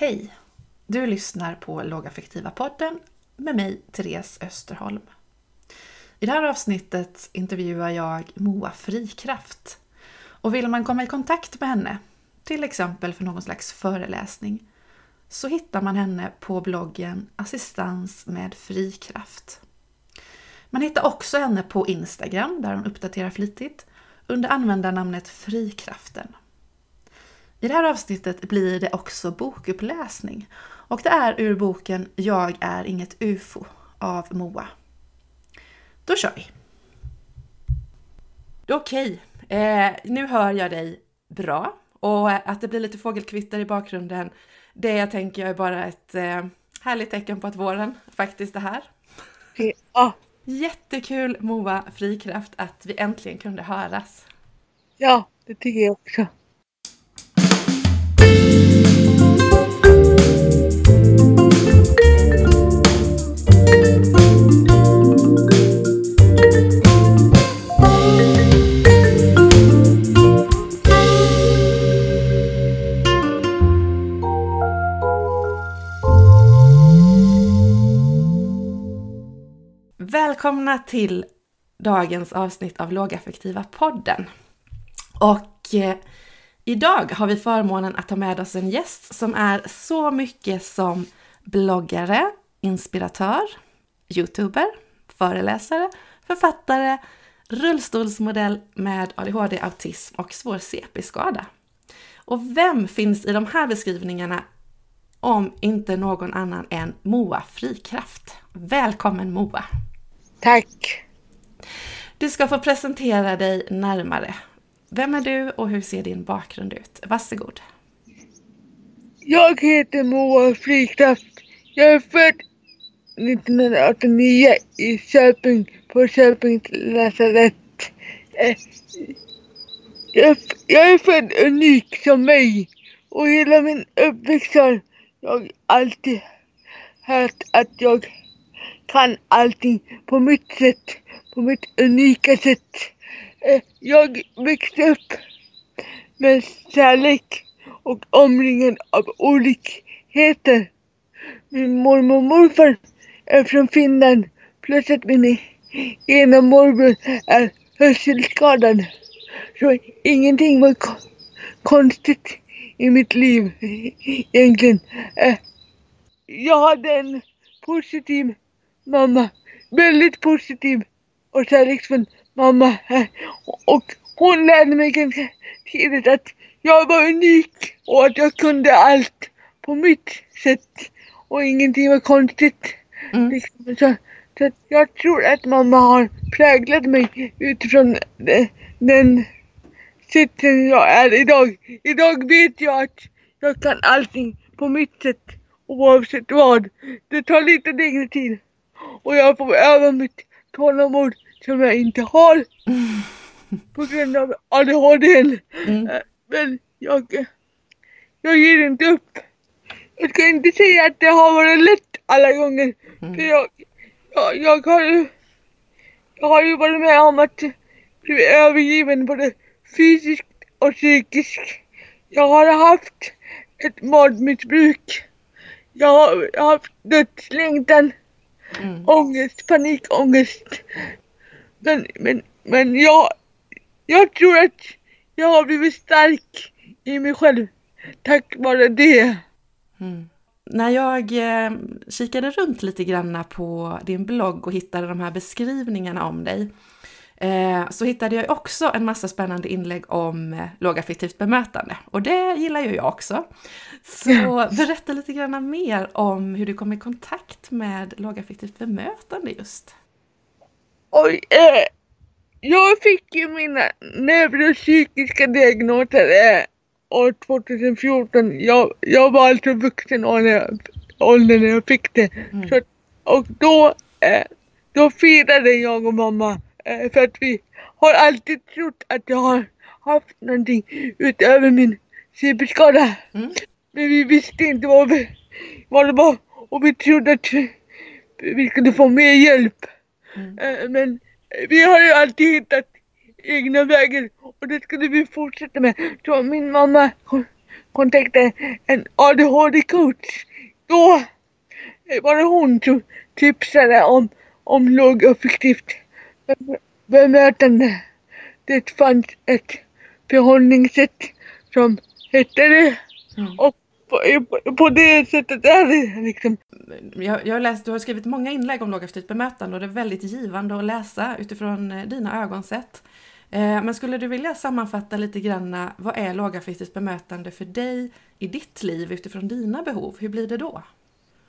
Hej! Du lyssnar på Lågaffektiva podden med mig, Therese Österholm. I det här avsnittet intervjuar jag Moa Frikraft. Och vill man komma i kontakt med henne, till exempel för någon slags föreläsning, så hittar man henne på bloggen Assistans med Frikraft. Man hittar också henne på Instagram där hon uppdaterar flitigt under användarnamnet Frikraften. I det här avsnittet blir det också bokuppläsning och det är ur boken Jag är inget UFO av Moa. Då kör vi! Okej, eh, nu hör jag dig bra och att det blir lite fågelkvitter i bakgrunden det tänker jag är bara ett eh, härligt tecken på att våren faktiskt är här. Ja. Jättekul Moa Frikraft att vi äntligen kunde höras. Ja, det tycker jag också. Välkomna till dagens avsnitt av Lågaffektiva podden. Och eh, idag har vi förmånen att ta med oss en gäst som är så mycket som bloggare, inspiratör, youtuber, föreläsare, författare, rullstolsmodell med ADHD, autism och svår CP-skada. Och vem finns i de här beskrivningarna om inte någon annan än Moa Frikraft? Välkommen Moa! Tack! Du ska få presentera dig närmare. Vem är du och hur ser din bakgrund ut? Varsågod. Jag heter Moa Frikraft. Jag är född 1989 i Köping på Köpings lasarett. Jag, jag är född unik som mig och hela min uppväxt har jag alltid hört att jag kan allting på mitt sätt, på mitt unika sätt. Eh, jag växte upp med kärlek och omringad av olikheter. Min mormor och morfar är från Finland plus att min ena morbror är hörselskadad. Så ingenting var konstigt i mitt liv eh, egentligen. Eh. Jag hade en positiv mamma. Väldigt positiv och kärleksfull mamma. Och hon lärde mig ganska tidigt att jag var unik och att jag kunde allt på mitt sätt och ingenting var konstigt. Mm. Liksom. Så, så jag tror att mamma har präglat mig utifrån den, den sätten jag är idag. Idag vet jag att jag kan allting på mitt sätt oavsett vad. Det tar lite längre tid och jag får öva mitt tålamod som jag inte har på grund av ADHD. Mm. Eh, Men jag, jag ger inte upp. Jag ska inte säga att det har varit lätt alla gånger. Mm. För jag, jag, jag, har ju, jag har ju varit med om att bli övergiven både fysiskt och psykiskt. Jag har haft ett magsmissbruk. Jag har, jag har haft dödslängtan Mm. ångest, panikångest. Men, men, men jag, jag tror att jag har blivit stark i mig själv tack vare det. Mm. När jag eh, kikade runt lite granna på din blogg och hittade de här beskrivningarna om dig eh, så hittade jag också en massa spännande inlägg om eh, lågaffektivt bemötande och det gillar ju jag också. Så berätta lite grann mer om hur du kom i kontakt med lågaffektivt bemötande just. Oj, eh, jag fick ju mina neuropsykiska diagnoser eh, år 2014. Jag, jag var alltså vuxen ålder när jag fick det. Mm. Så, och då, eh, då firade jag och mamma för att vi har alltid trott att jag har haft någonting utöver min CP-skada. Mm. Men vi visste inte vad, vi, vad det var och vi trodde att vi, skulle få mer hjälp. Mm. Eh, Men vi har ju alltid hittat egna vägar och det skulle vi fortsätta med. Så min mamma kontaktade en ADHD-coach. Då var det hon som tipsade om, om lågaffektivt bemötande. Det fanns ett förhållningssätt som hette det. Mm. Och på, på, det sättet är det liksom. Jag, jag har läst, du har skrivit många inlägg om lågaffektivt bemötande och det är väldigt givande att läsa utifrån eh, dina ögonsätt. Eh, men skulle du vilja sammanfatta lite grann, vad är lågaffektivt bemötande för dig i ditt liv utifrån dina behov? Hur blir det då?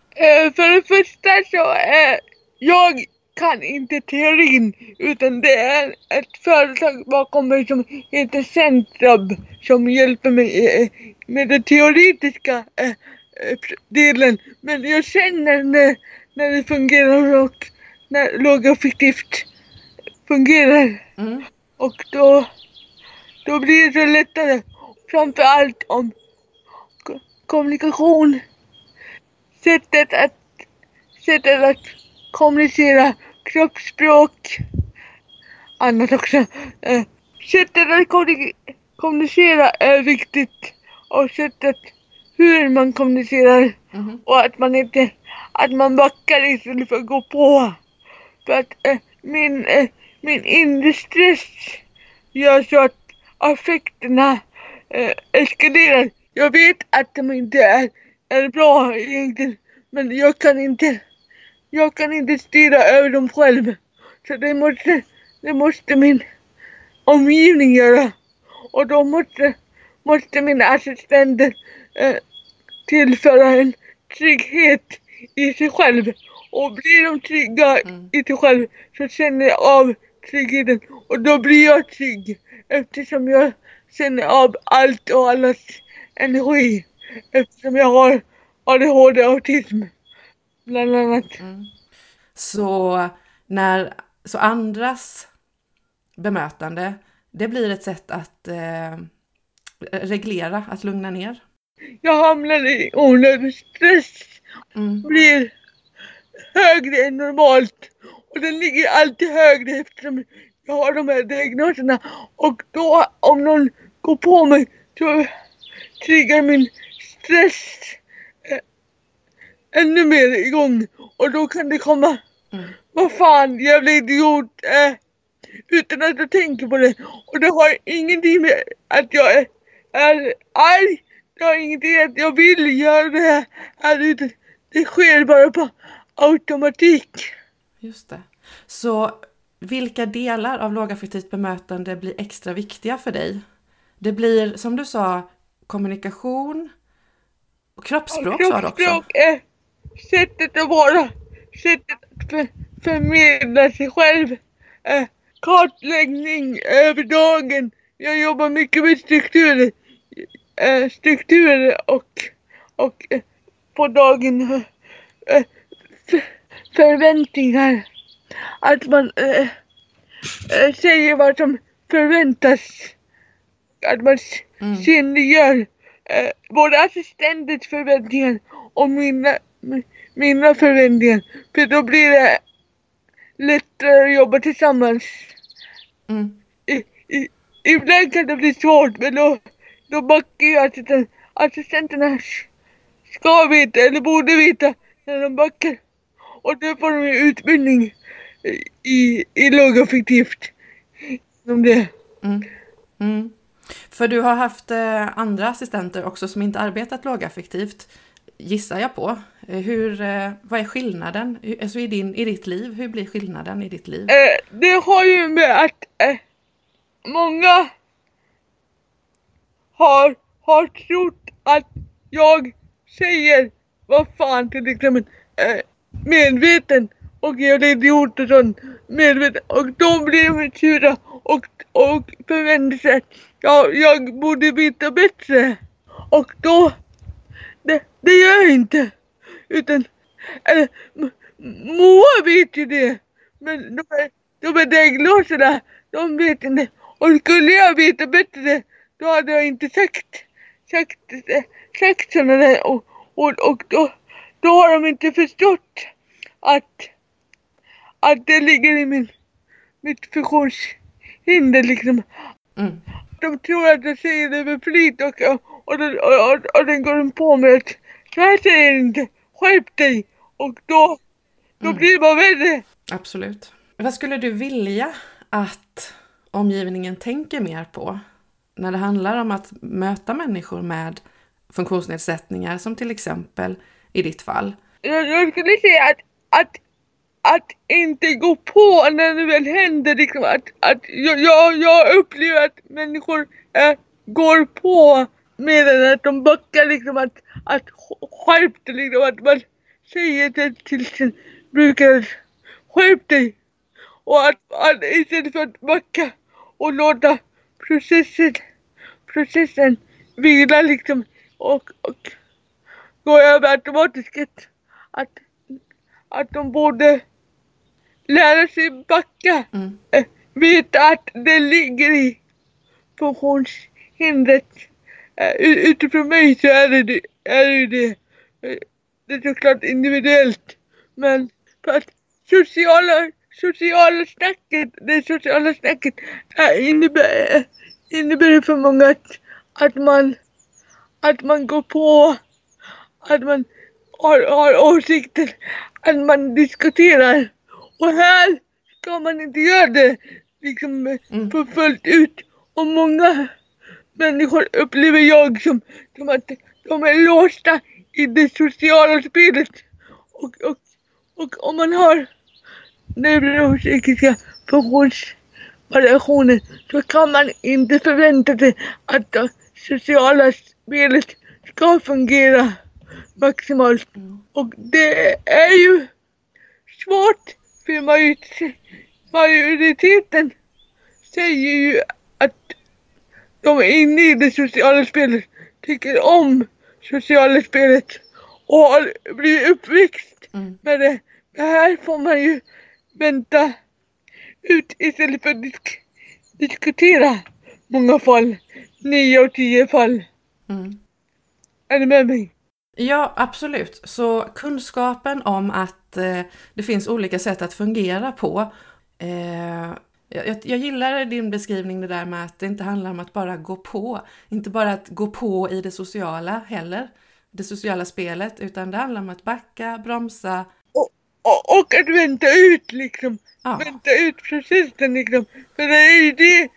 Eh, för det första så är jag kan inte teorin utan det är ett företag bakom mig som heter Centrab som hjälper mig med den teoretiska delen. Men jag känner när, när det fungerar och när lågaffektivt fungerar. Mm. Och då, då blir det så lättare. Framförallt om kommunikation. Sättet att, sättet att kommunicera, kroppsspråk, annat också. Eh, sättet att kommunicera är viktigt och sättet hur man kommunicerar mm. och att man inte att man backar istället för att gå på. För att eh, min eh, min inre stress gör så att affekterna eh, eskalerar. Jag vet att de inte är, är bra egentligen, men jag kan inte, jag kan inte styra över dem själv. Så det måste, det måste min omgivning göra. Och då måste, måste mina assistenter eh, tillföra en trygghet i sig själv. Och blir de trygga mm. i sig själv så känner jag av tryggheten och då blir jag trygg eftersom jag känner av allt och allas energi eftersom jag har ADHD och autism bland annat. Mm. Så när så andras bemötande, det blir ett sätt att eh, reglera, att lugna ner? Jag hamnar i onödig stress, mm. blir högre än normalt och den ligger alltid högre eftersom jag har de här diagnoserna. Och då om någon går på mig så triggar min stress ännu mer igång. Och då kan det komma, mm. vad fan jävla idiot. Eh, utan att jag tänker på det. Och det har ingenting med att jag är, är arg. Det har ingenting med att jag vill göra det här. Utan det sker bara på automatik. Just det. Så vilka delar av lågaffektivt bemötande blir extra viktiga för dig? Det blir som du sa kommunikation och kroppsspråk, sa du också. Kroppsspråk är sättet att vara, sättet att för, förmedla sig själv. Eh, kartläggning över dagen. Jag jobbar mycket med strukturer, eh, strukturer och, och eh, på dagen eh, förväntningar. Att man äh, säger vad som förväntas. Att man mm. synliggör äh, både assistentens förväntningar och mina, mina förväntningar. För då blir det lättare att jobba tillsammans. Mm. I, i, ibland kan det bli svårt men då, då backar ju assistenten. Assistenterna ska veta eller borde veta när de backar. Och då får de utbildning i, i lågaffektivt. Om det. Mm. Mm. För du har haft eh, andra assistenter också som inte arbetat lågaffektivt, gissar jag på. Eh, hur, eh, vad är skillnaden alltså i, din, i ditt liv? Hur blir skillnaden i ditt liv? Eh, det har ju med att många har, har trott att jag säger vad fan till exempel eh, medveten och jag är idiot och sånt medveten och då blir de sura och, och förväntar sig att jag, jag borde veta bättre. Och då, det, det gör jag inte. Utan, eller, Moa vet ju det. Men de är, de är diagnoserna, de vet inte. Och skulle jag veta bättre, då hade jag inte sagt, sagt, sagt sådana där. Och, och, och då, då har de inte förstått att att det ligger i min, mitt funktionshinder liksom. Mm. De tror att jag säger det med flit och, och, den, och, och, och den går på med att så här säger inte, skärp dig och då, då Mm. blir det bara värre. Absolut. Vad skulle du vilja att omgivningen tänker mer på när det handlar om att möta människor med funktionsnedsättningar som till exempel i ditt fall? Jag, jag skulle säga att, att, att inte gå på när det väl händer liksom att, att jag, jag, jag upplever att människor äh, går på medan att de backar liksom att, att skärp dig liksom att man säger det till sin brukare skärp dig och att, att istället för att backa och låta processen processen vila liksom och, och gå över automatiskt att, att, att de borde lära sig backa. Mm. Eh, veta att det ligger i funktionshindret. Eh, utifrån mig så är det det, är det, ju det. Eh, det är såklart individuellt. Men för att sociala, sociala snacket, det sociala snacket innebär, innebär för många att, att man att man går på, att man har, har åsikter, att man diskuterar. Och här ska man inte göra det liksom Mm. fullt ut. Och många människor upplever jag som, som att de är låsta i det sociala spelet. Och, och, och om man har neuropsykiska funktionsvariationer så kan man inte förvänta sig att det sociala spelet ska fungera maximalt. Och det är ju svårt för majoriteten säger ju de är inne i det sociala spelet, tycker om sociala spelet och har blivit uppväxt Mm. med det. Det här får man ju vänta ut istället för att disk diskutera många fall. Nio av tio fall. Mm. Är du med mig? Ja, absolut. Så kunskapen om att eh, det finns olika sätt att fungera på. Eh, jag, jag gillar din beskrivning det där med att det inte handlar om att bara gå på. Inte bara att gå på i det sociala heller, det sociala spelet, utan det handlar om att backa, bromsa. Och, och att vänta ut liksom. Ja, Vänta ut processen liksom. För det är ju det,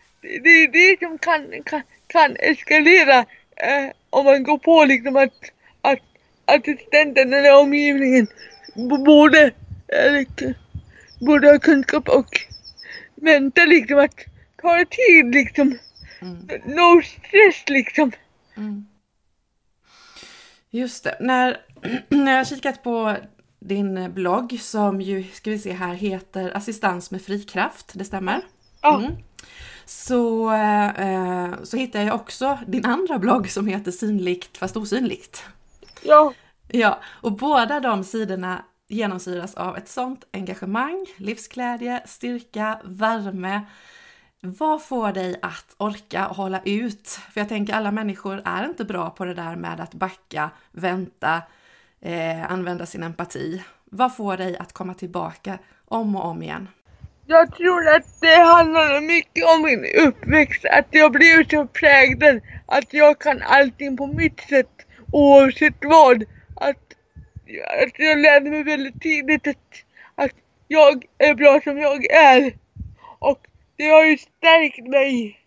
det är det som kan, kan, kan eskalera eh, om man går på liksom att, att assistenten eller omgivningen b- borde, eh, k- borde ha kunskap och vänta liksom att ta det tid liksom. mm, No stress liksom. mm. Just det. När, när jag kikat på din blogg som ju, ska vi se här, heter Assistans med frikraft, det stämmer? Ja, Mm. Så, eh, så hittade jag också din andra blogg som heter Synligt fast osynligt. ja. Ja, och båda de sidorna genomsyras av ett sånt engagemang, livsglädje, styrka, värme. Vad får dig att orka och hålla ut? För jag tänker alla människor är inte bra på det där med att backa, vänta, eh, använda sin empati. Vad får dig att komma tillbaka om och om igen? Jag tror att det handlar mycket om min uppväxt, att jag blev så präglad att jag kan allting på mitt sätt oavsett vad. Att, jag lärde mig väldigt tidigt att, att jag är bra som jag är. Och det har ju stärkt mig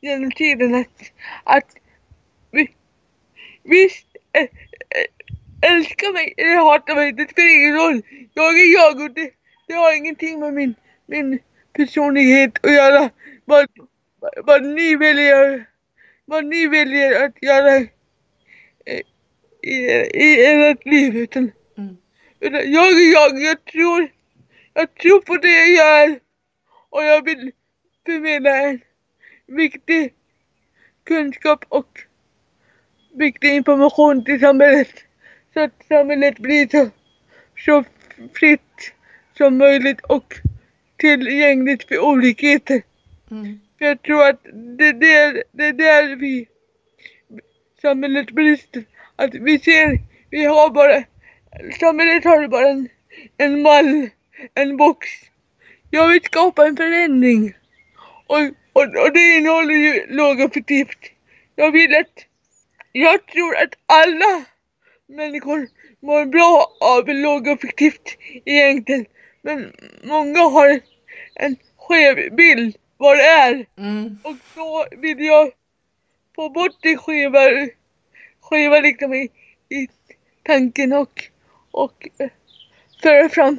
genom tiden att, att vi, visst, älska mig eller hata mig, det spelar ingen roll. Jag är jag och det, det har ingenting med min min personlighet att göra. Vad, vad ni väljer, vad ni väljer att göra eh, i, i ert liv. Utan, Mm. utan jag är jag, jag tror, jag tror på det jag gör och jag vill förmedla en viktig kunskap och viktig information till samhället. Så att samhället blir så, så fritt som möjligt och tillgängligt för olikheter. Mm. För jag tror att det är där, det är där vi samhället brister. Att vi ser, vi har bara, samhället har bara en, en mall, en box. Jag vill skapa en förändring. Och, och, och det innehåller ju lågaffektivt. Jag vill att jag tror att alla människor mår bra av lågaffektivt egentligen. Men många har en skev bild vad det är. Mm. Och då vill jag få bort det skeva, skeva liksom i, i tanken och, och eh, föra fram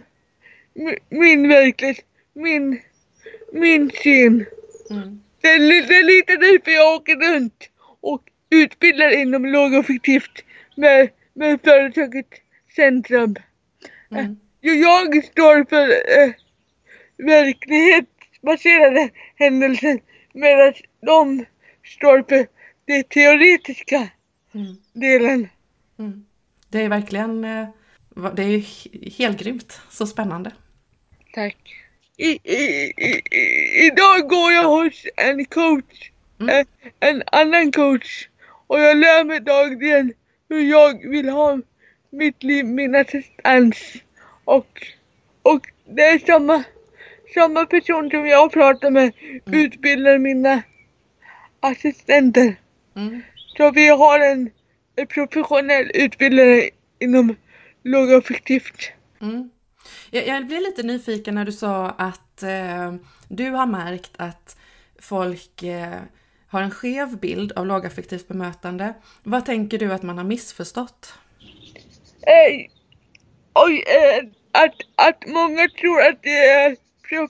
mi- min verklighet, min, min syn. Mm. Det är, det är lite därför jag åker runt och utbildar inom lågaffektivt med, med företaget Centrum. Mm. Jo, Jag står för eh, verklighetsbaserade händelser medan de står för det teoretiska Mm. delen. Mm. Det är verkligen eh, det är ju he- helt grymt. Så spännande. Tack. I, i, i, idag går jag hos en coach, Mm. eh, en annan coach och jag lär mig dagligen hur jag vill ha mitt liv, min assistans och, och det är samma, samma person som jag pratar med utbildar mina assistenter. Mm. Så vi har en, en professionell utbildare inom lågaffektivt. Mm. Jag, jag blir lite nyfiken när du sa att eh, du har märkt att folk eh, har en skev bild av lågaffektivt bemötande. Vad tänker du att man har missförstått? Eh, oj, eh, att, att många tror att det är pro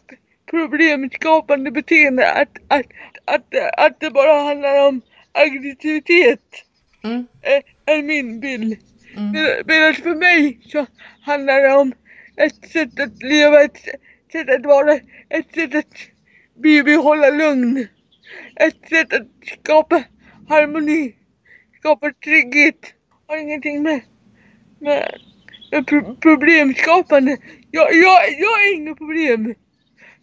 problemskapande beteende, att, att, att, att det bara handlar om aggressivitet, Mm. eh, är min bild. Mm. Med- Medan för mig så handlar det om ett sätt att leva, ett sätt att vara, ett sätt att bibehålla lugn, ett sätt att skapa harmoni, skapa trygghet. Har ingenting med, med, med pro problemskapande. Jag, jag, jag har inga problem.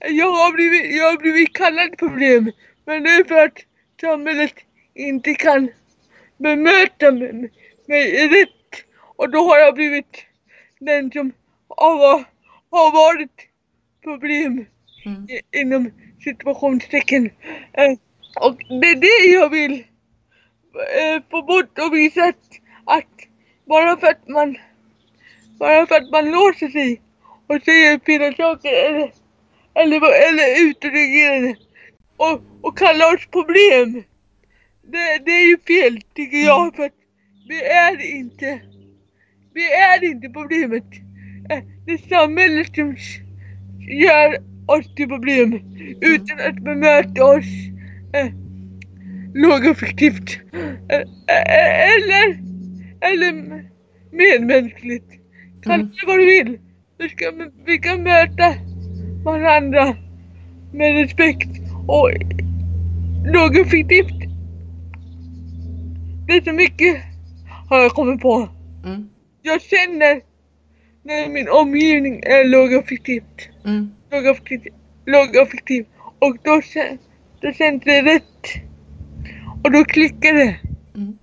Jag har, blivit, jag har blivit kallad problem. Men det är för att samhället inte kan bemöta mig, mig rätt. Och då har jag blivit den som har, har varit problem Mm. i- inom situationstecken. Eh, och det är det jag vill eh, få bort och visa att, att bara för att man bara för att man låser sig och säger fel saker eller, eller, eller utreagerar och, och kallar oss problem. Det, det är ju fel tycker jag för att vi är inte vi är inte problemet. Eh, Det är samhället som gör oss till problem utan att bemöta oss eh, lågaffektivt eh, eh, eller, eller medmänskligt. Kalla Mm. det vad du vill. Vi ska, vi kan möta varandra med respekt och lågaffektivt. Det är så mycket har jag kommit på. Mm. Jag känner när min omgivning är lågaffektivt. Mm. Lågaffektiv. Lågaffektiv. Och då, då känns det rätt. Och då klickar det. Mm.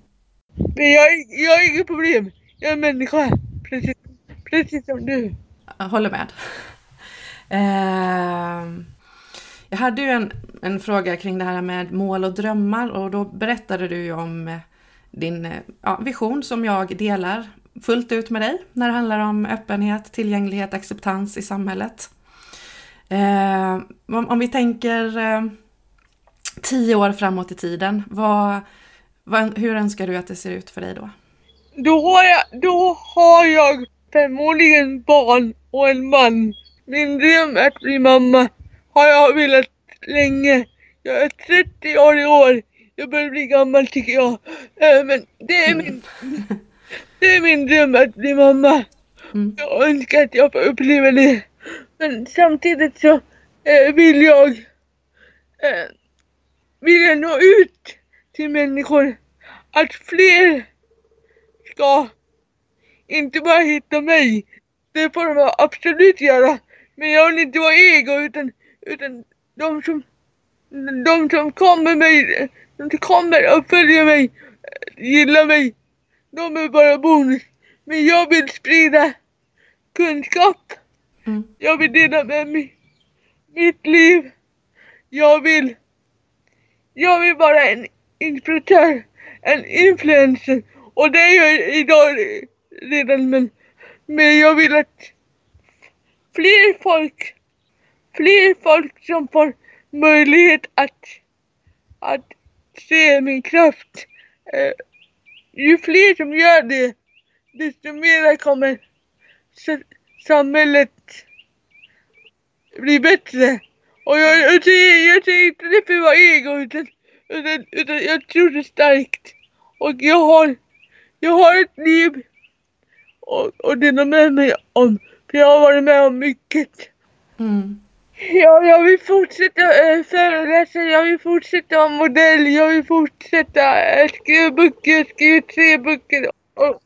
Men jag, jag har inget problem. Jag är människa. Precis, precis som du. Jag håller med. Ehm, jag hade ju en, en fråga kring det här med mål och drömmar och då berättade du ju om eh, din eh, ja, vision som jag delar fullt ut med dig när det handlar om öppenhet, tillgänglighet, acceptans i samhället. Eh, om, om vi tänker eh, tio år framåt i tiden, vad, vad, hur önskar du att det ser ut för dig då? Då har jag, då har jag förmodligen barn och en man. Min dröm är att bli mamma. Har jag velat länge. Jag är 30 år i år. Jag börjar bli gammal tycker jag. Men det är min, det är min dröm att bli mamma. Mm. Jag önskar att jag får uppleva det. Men samtidigt så eh, vill jag eh, vill jag nå ut till människor. Att fler ska inte bara hitta mig. Det får de absolut göra. Men jag vill inte vara ego utan, utan de som de som kommer mig, som kommer och följer mig, gillar mig. De är bara bonus. Men jag vill sprida kunskap. Mm. Jag vill dela med mig mitt liv. Jag vill jag vill vara en inspiratör, en influencer och det är jag idag redan men, men jag vill att fler folk, fler folk som får möjlighet att, att se min kraft. Eh, ju fler som gör det, desto mer kommer samhället bli bättre. Och jag, jag, säger, jag säger inte det för att vara ego utan, utan, utan jag tror det starkt. Och jag har, jag har ett liv och, och dela med mig om. För jag har varit med om mycket. Mm. Ja, jag vill fortsätta äh, föreläsa, jag vill fortsätta vara modell, jag vill fortsätta äh, skriva böcker, jag skriver tre böcker. Och,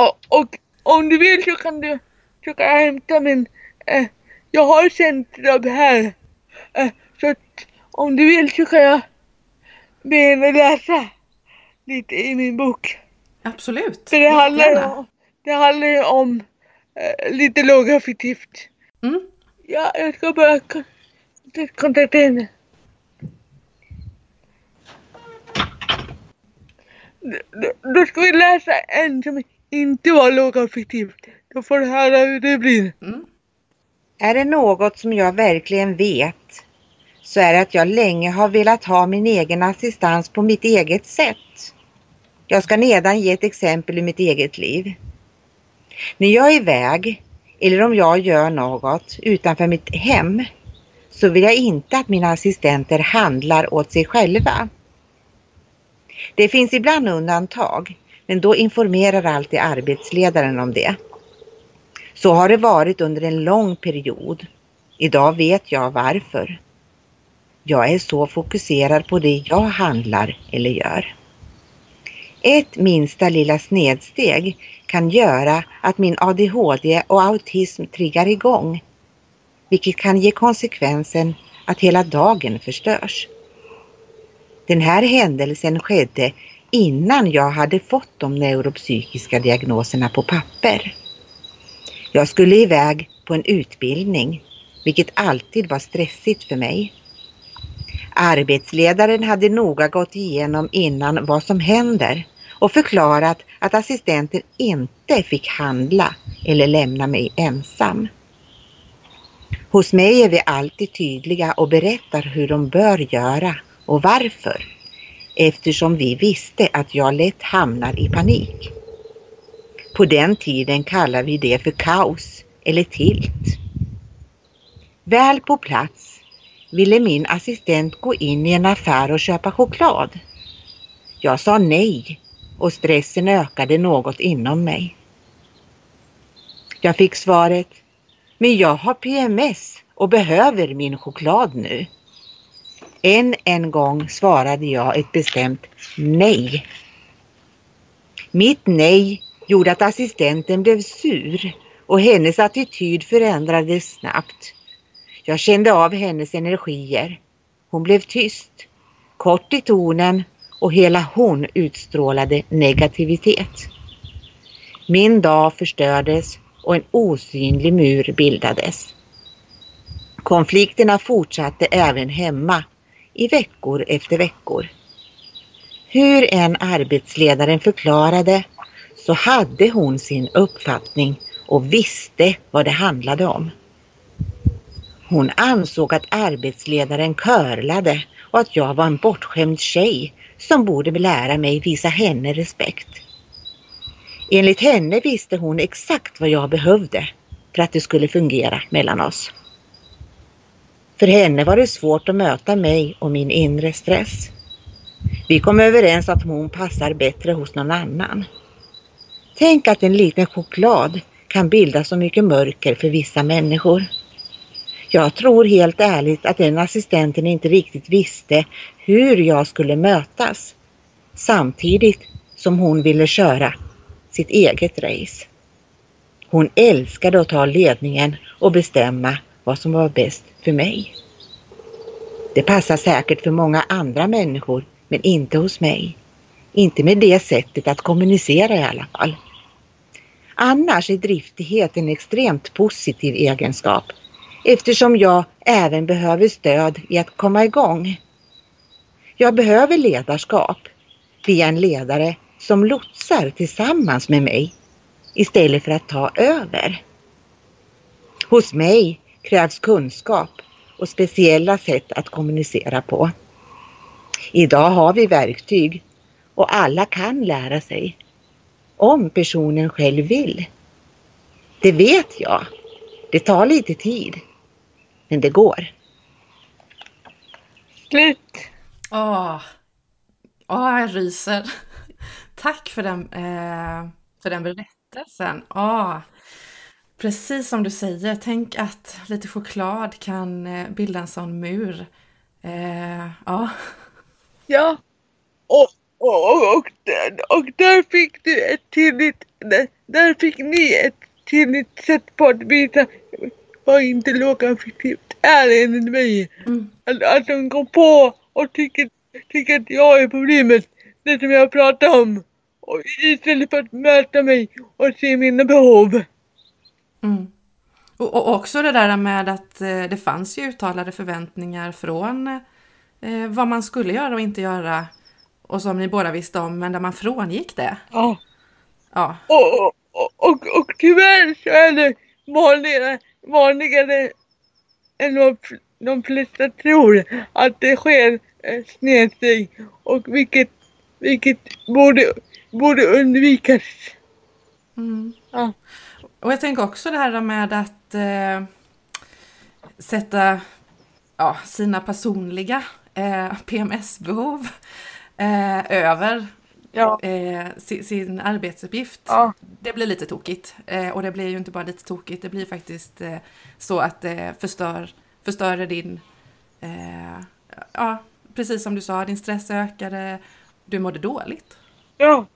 och, och om du vill så kan du, så kan jag hämta min, äh, jag har centrum här. Så att om du vill så kan jag be henne läsa lite i min bok. Absolut. För det handlar, om, det handlar om äh, lite lågaffektivt. Mm. Ja, jag ska bara kontakta henne. Då ska vi läsa en som inte var lågaffektivt. Då får du höra hur det blir. Mm. Är det något som jag verkligen vet så är det att jag länge har velat ha min egen assistans på mitt eget sätt. Jag ska nedan ge ett exempel i mitt eget liv. När jag är iväg eller om jag gör något utanför mitt hem så vill jag inte att mina assistenter handlar åt sig själva. Det finns ibland undantag, men då informerar alltid arbetsledaren om det. Så har det varit under en lång period. Idag vet jag varför. Jag är så fokuserad på det jag handlar eller gör. Ett minsta lilla snedsteg kan göra att min ADHD och autism triggar igång, vilket kan ge konsekvensen att hela dagen förstörs. Den här händelsen skedde innan jag hade fått de neuropsykiska diagnoserna på papper. Jag skulle iväg på en utbildning, vilket alltid var stressigt för mig. Arbetsledaren hade noga gått igenom innan vad som händer och förklarat att assistenten inte fick handla eller lämna mig ensam. Hos mig är vi alltid tydliga och berättar hur de bör göra och varför eftersom vi visste att jag lätt hamnar i panik. På den tiden kallar vi det för kaos eller tilt. Väl på plats ville min assistent gå in i en affär och köpa choklad. Jag sa nej och stressen ökade något inom mig. Jag fick svaret, men jag har PMS och behöver min choklad nu. Än en gång svarade jag ett bestämt nej. Mitt nej gjorde att assistenten blev sur och hennes attityd förändrades snabbt. Jag kände av hennes energier. Hon blev tyst, kort i tonen och hela hon utstrålade negativitet. Min dag förstördes och en osynlig mur bildades. Konflikterna fortsatte även hemma i veckor efter veckor. Hur en arbetsledaren förklarade så hade hon sin uppfattning och visste vad det handlade om. Hon ansåg att arbetsledaren körlade och att jag var en bortskämd tjej som borde lära mig visa henne respekt. Enligt henne visste hon exakt vad jag behövde för att det skulle fungera mellan oss. För henne var det svårt att möta mig och min inre stress. Vi kom överens att hon passar bättre hos någon annan. Tänk att en liten choklad kan bilda så mycket mörker för vissa människor. Jag tror helt ärligt att den assistenten inte riktigt visste hur jag skulle mötas samtidigt som hon ville köra sitt eget race. Hon älskade att ta ledningen och bestämma vad som var bäst för mig. Det passar säkert för många andra människor men inte hos mig. Inte med det sättet att kommunicera i alla fall. Annars är driftighet en extremt positiv egenskap eftersom jag även behöver stöd i att komma igång. Jag behöver ledarskap, via en ledare som lotsar tillsammans med mig istället för att ta över. Hos mig krävs kunskap och speciella sätt att kommunicera på. Idag har vi verktyg och alla kan lära sig. Om personen själv vill. Det vet jag. Det tar lite tid. Men det går. Slut. Åh, Åh jag ryser. Tack för den, eh, för den berättelsen. Åh. Precis som du säger, tänk att lite choklad kan eh, bilda en sån mur. Eh, ja. Ja. Och, och, och, och, där, och där fick du ett tydligt, där, där fick ni ett tydligt sätt på att visa vad inte lågaffektivt är enligt mig. Mm. Att, att de går på och tycker, tycker att jag är problemet, det som jag pratar om. Och istället för att möta mig och se mina behov. Mm. Och, och också det där med att eh, det fanns ju uttalade förväntningar från eh, vad man skulle göra och inte göra. Och som ni båda visste om, men där man frångick det. Ja. Ja, Och, och, och, och, och tyvärr så är det vanligare, vanligare än vad de flesta tror att det sker eh, snedsteg och vilket, vilket borde, borde undvikas. Mm. Ja. Och jag tänker också det här med att eh, sätta ja, sina personliga eh, PMS-behov eh, över Ja. eh, sin, sin arbetsuppgift. Ja. Det blir lite tokigt. Eh, och det blir ju inte bara lite tokigt, det blir faktiskt eh, så att det förstör, förstör din, eh, ja, precis som du sa, din stress ökade, du mådde dåligt. Ja.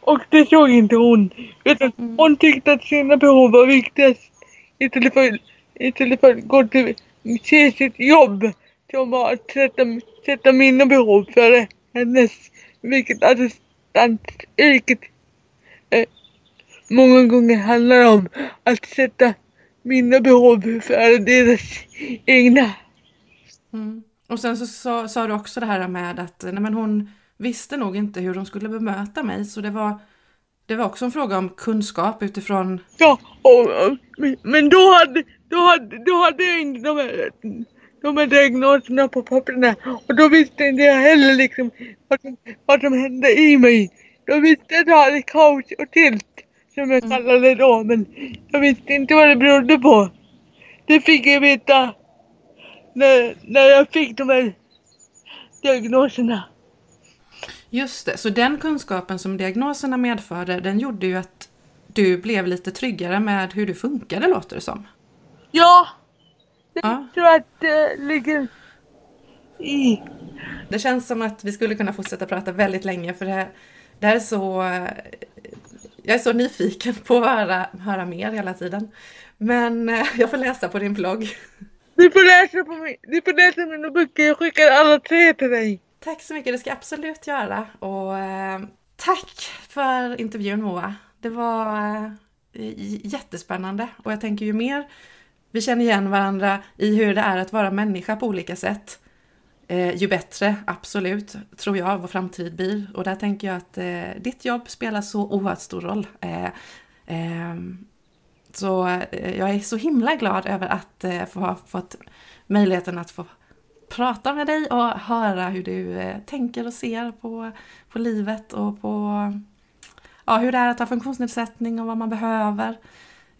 Och det såg inte hon. Utan Mm. hon tyckte att sina behov var viktigast istället för, istället för att gå till se sitt jobb som var att sätta, sätta mina behov före hennes. Vilket assistentyrket eh, många gånger handlar om. Att sätta mina behov före deras egna. Mm. Och sen så sa, sa du också det här med att nej, men hon visste nog inte hur hon skulle bemöta mig, så det var, det var också en fråga om kunskap utifrån Ja, och, och, men- men då hade, då, hade, då hade jag inte de här, de här diagnoserna på papperna. Och då visste inte jag heller liksom vad som, vad som hände i mig. Då visste jag att jag hade kaos och tilt, som jag Mm. kallade det då. Men jag visste inte vad det berodde på. Det fick jag veta när, när jag fick de här diagnoserna. Just det, så den kunskapen som diagnoserna medförde, den gjorde ju att du blev lite tryggare med hur du funkade låter det som. Ja, Ja. tror att det ligger i. Det känns som att vi skulle kunna fortsätta prata väldigt länge för det här, det här är så... Jag är så nyfiken på att höra, höra mer hela tiden. Men eh, jag får läsa på din blogg. Du får läsa på min, du får läsa mina böcker, jag skickar alla tre till dig. Tack så mycket, det ska jag absolut göra. Och eh, tack för intervjun Moa. Det var eh, jättespännande och jag tänker ju mer vi känner igen varandra i hur det är att vara människa på olika sätt. Eh, ju bättre, absolut, tror jag vår framtid blir. Och där tänker jag att eh, ditt jobb spelar så oerhört stor roll. Eh, eh, så eh, jag är så himla glad över att eh, få ha fått möjligheten att få prata med dig och höra hur du eh, tänker och ser på, på livet och på ja, hur det är att ha funktionsnedsättning och vad man behöver.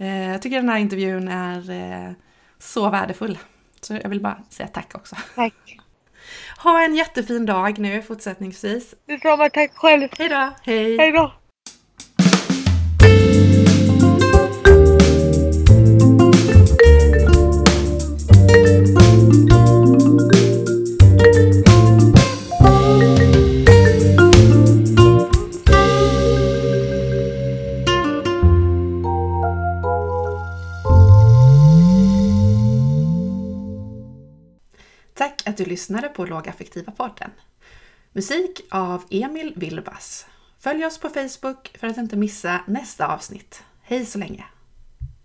Eh, jag tycker den här intervjun är eh, så värdefull. Så jag vill bara säga tack också. Tack. Ha en jättefin dag nu fortsättningsvis. Detsamma, tack själv. Hej då! Hej! Hej lyssnare på Lågaffektiva podden. Musik av Emil Wilbas. Följ oss på Facebook för att inte missa nästa avsnitt. Hej så länge!